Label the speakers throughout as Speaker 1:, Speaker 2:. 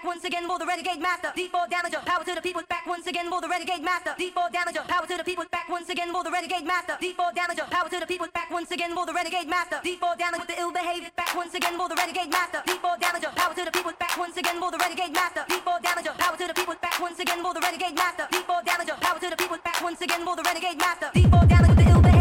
Speaker 1: back once again for the renegade master. D4 damager, power to the people's back once again for the renegade master. D4 damager, power to the people's back once again for the renegade master. D4 damager, power to the people's back once again for the renegade master. D4 damage the ill behaved back once again for the renegade master. D4 damager, power to the people's back once again for the renegade master. D4 damager, power to the people's back once again for the renegade master. D4 damager, power to the people's back once again for the renegade master. D4 damage the ill behaved.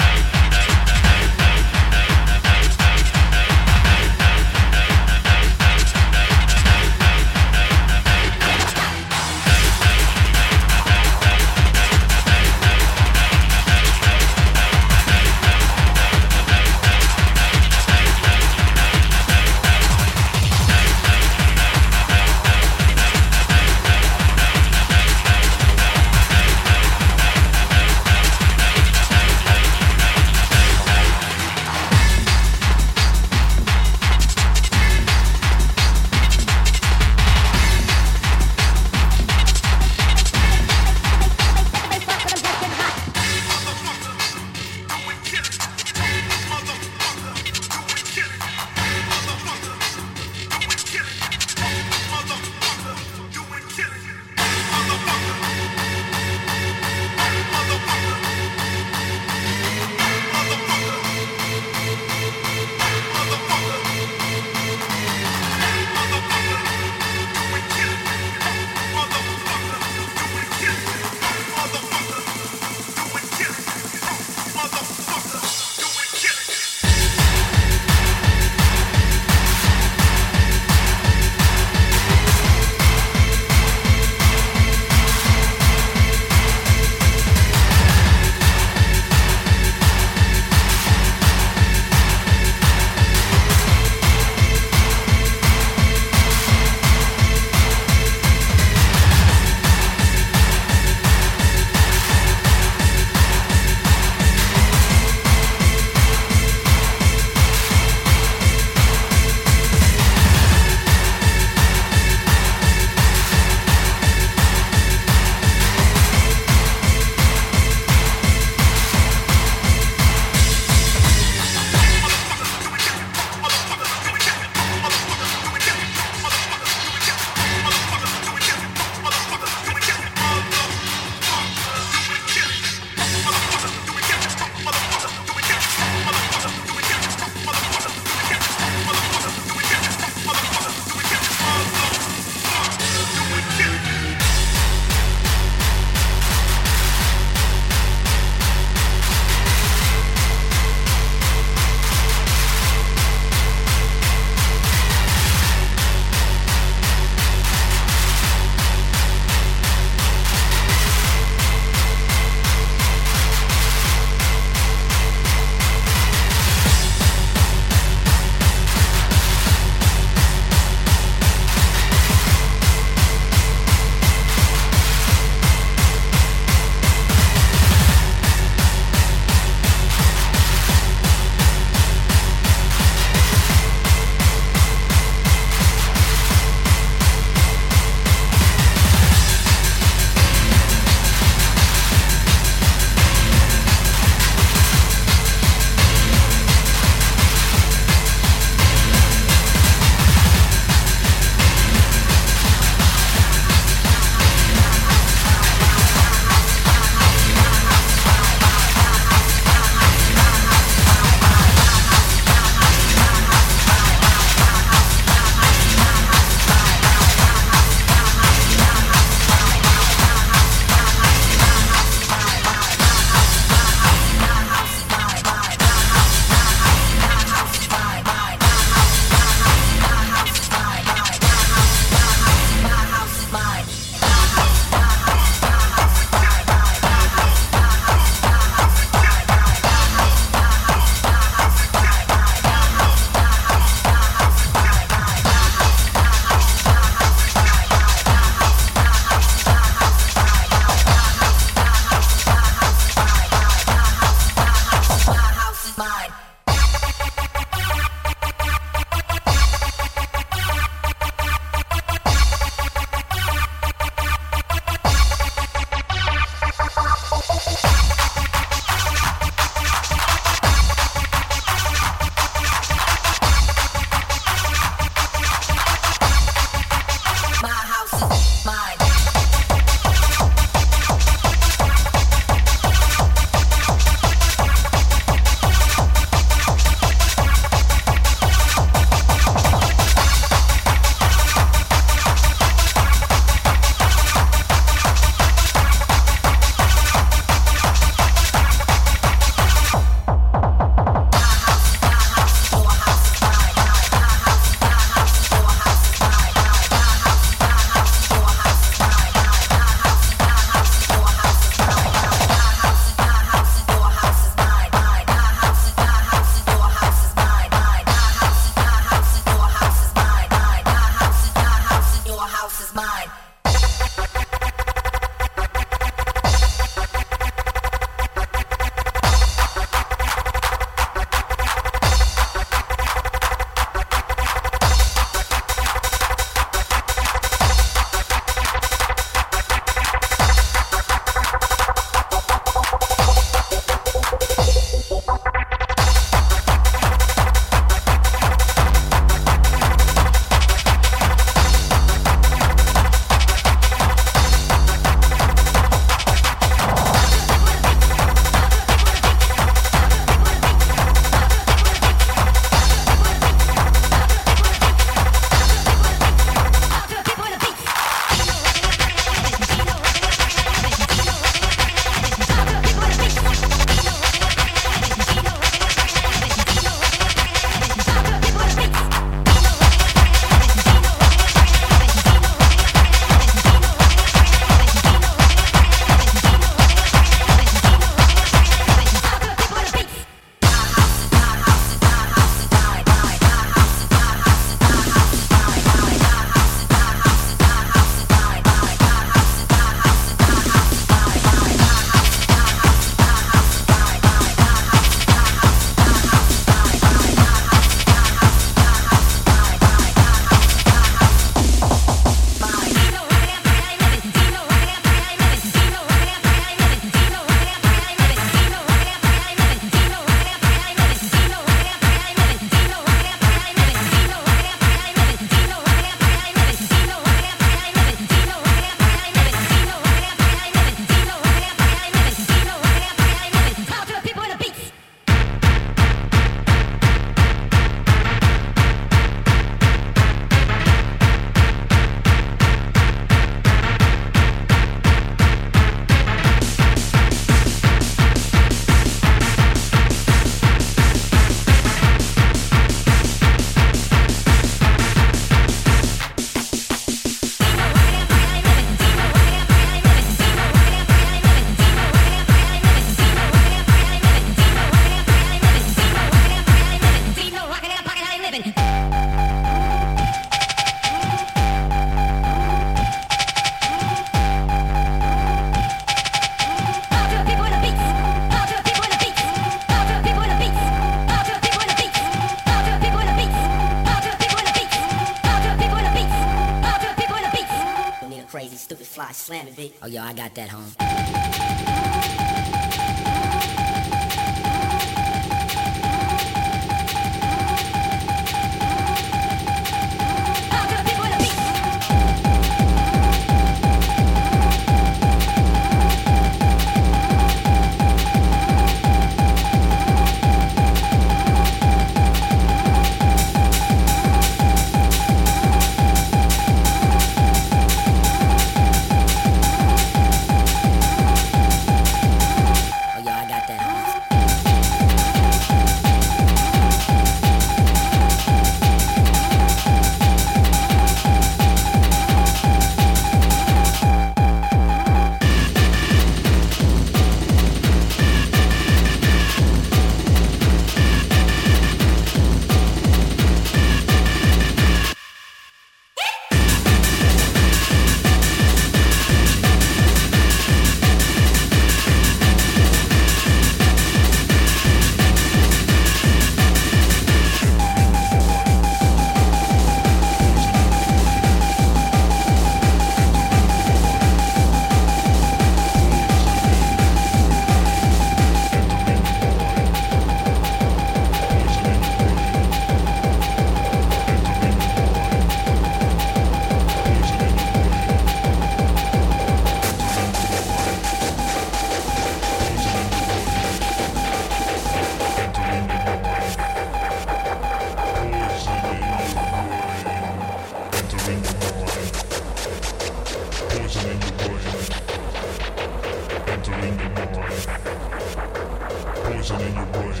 Speaker 1: poison in your brain,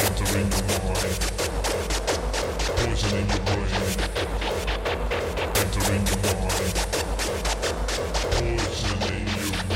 Speaker 1: entering your mind. Poison in your brain, entering your mind. Poison in your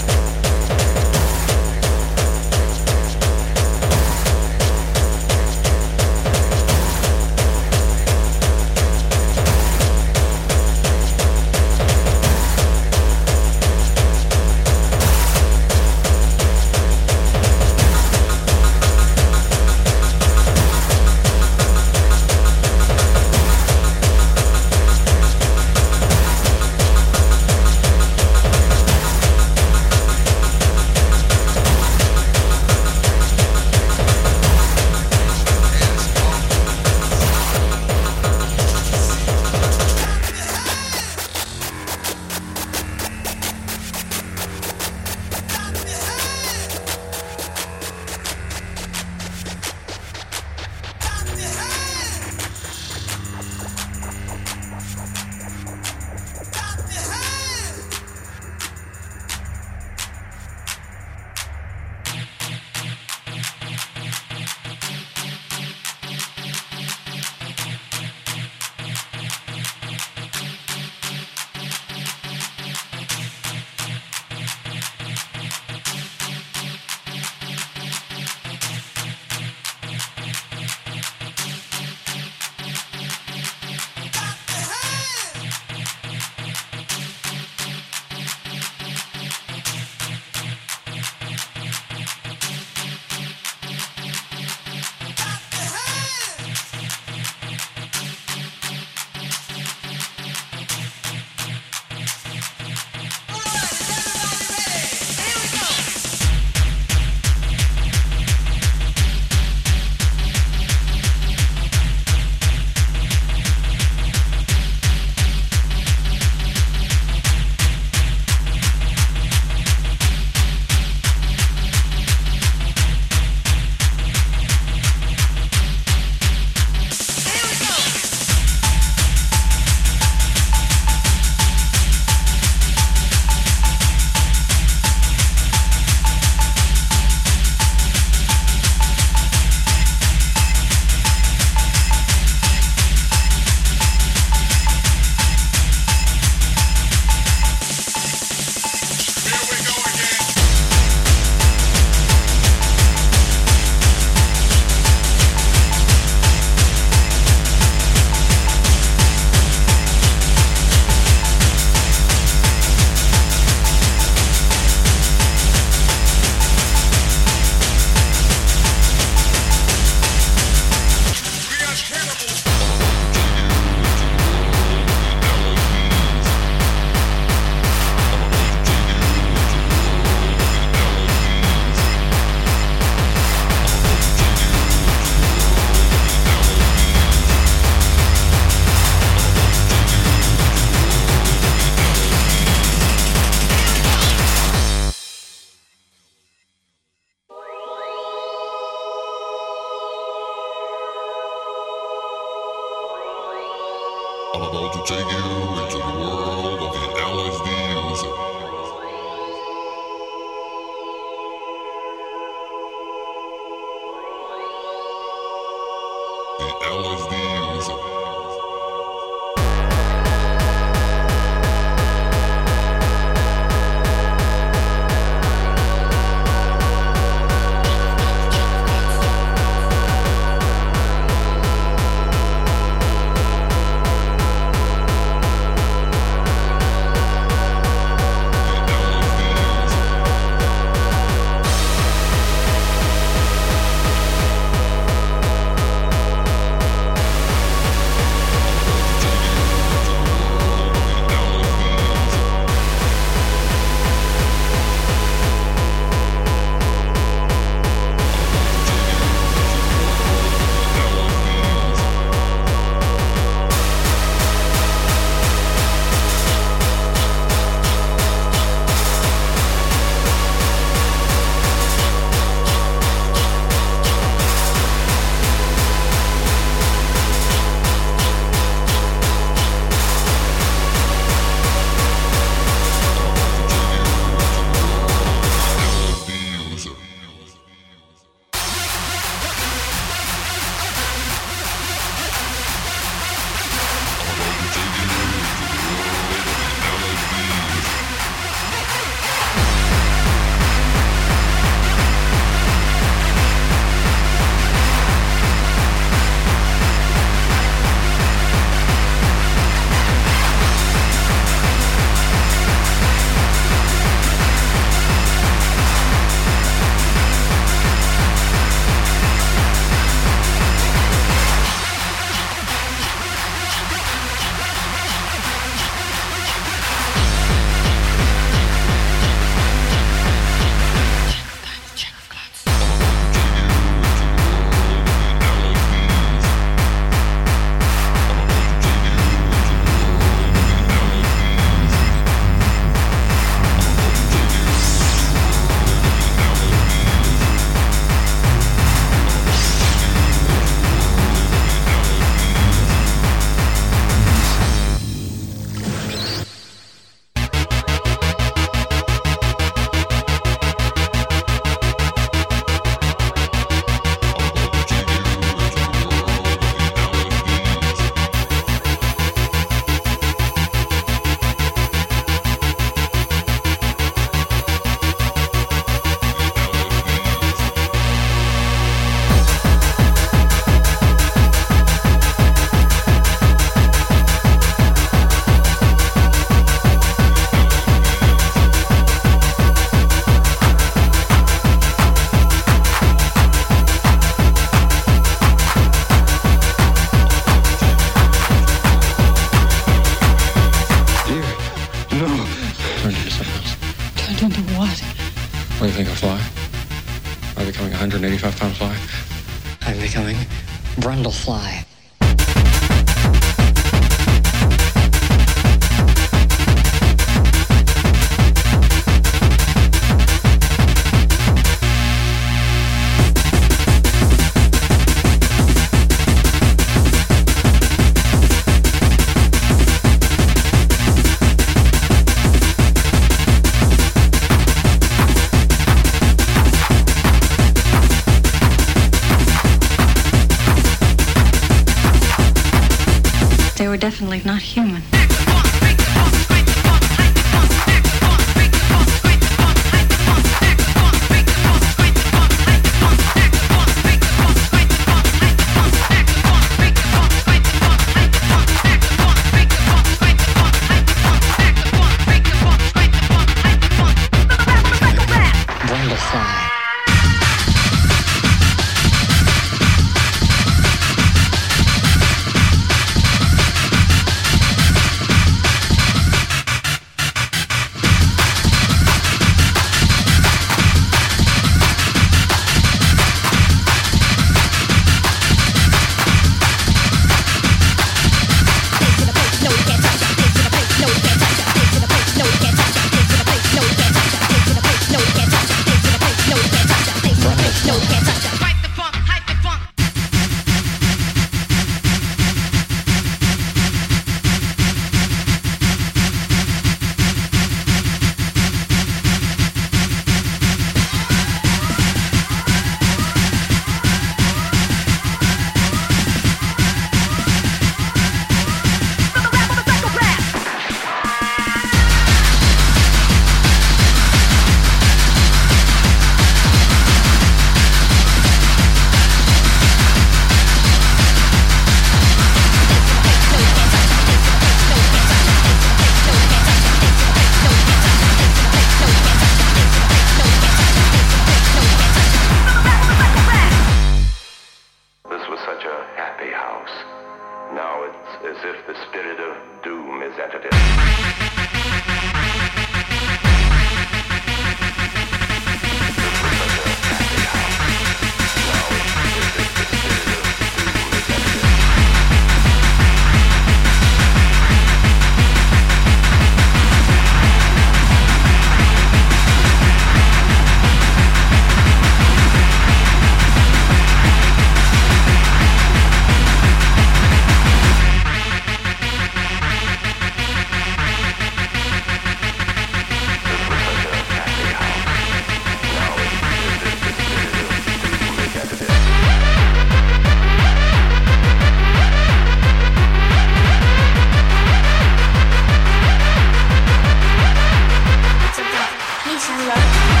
Speaker 1: Station Rock.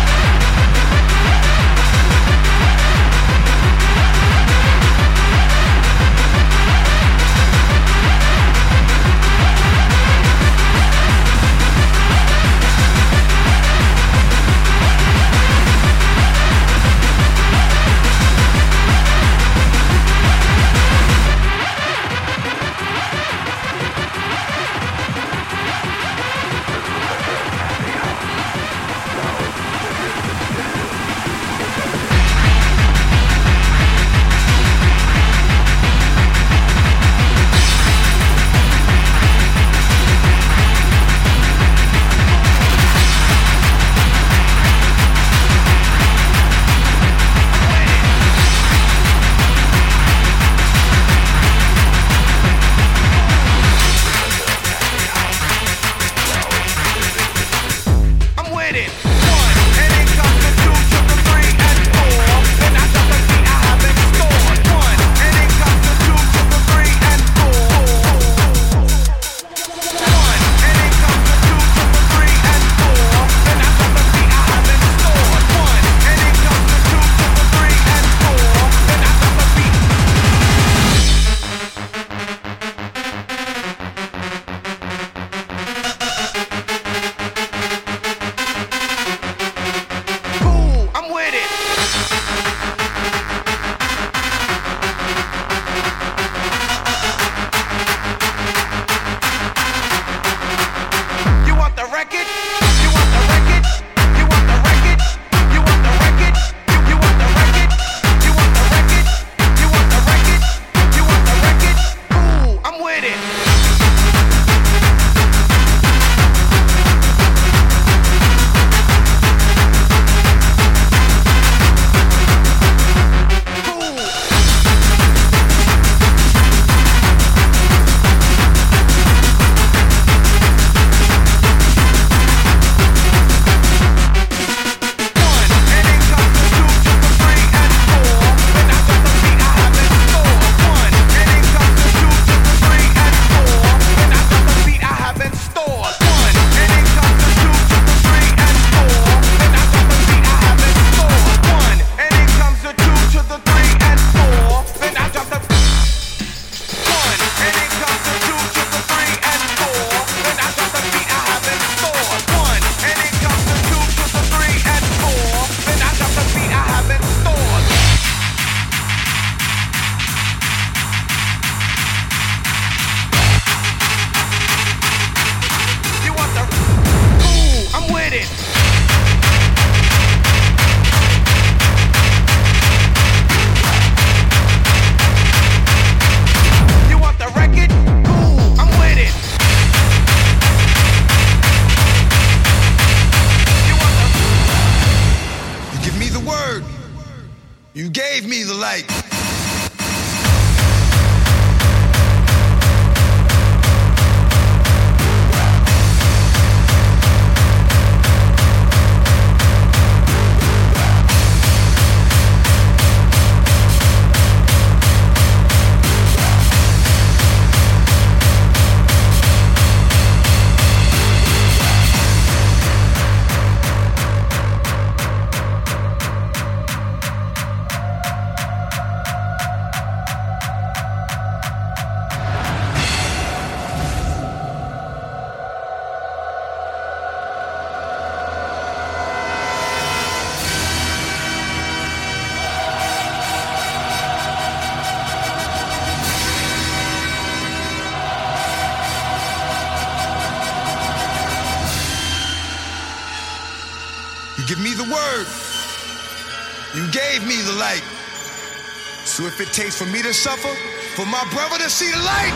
Speaker 2: It takes for me to suffer, for my brother to see the light.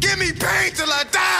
Speaker 2: Give me pain till I die.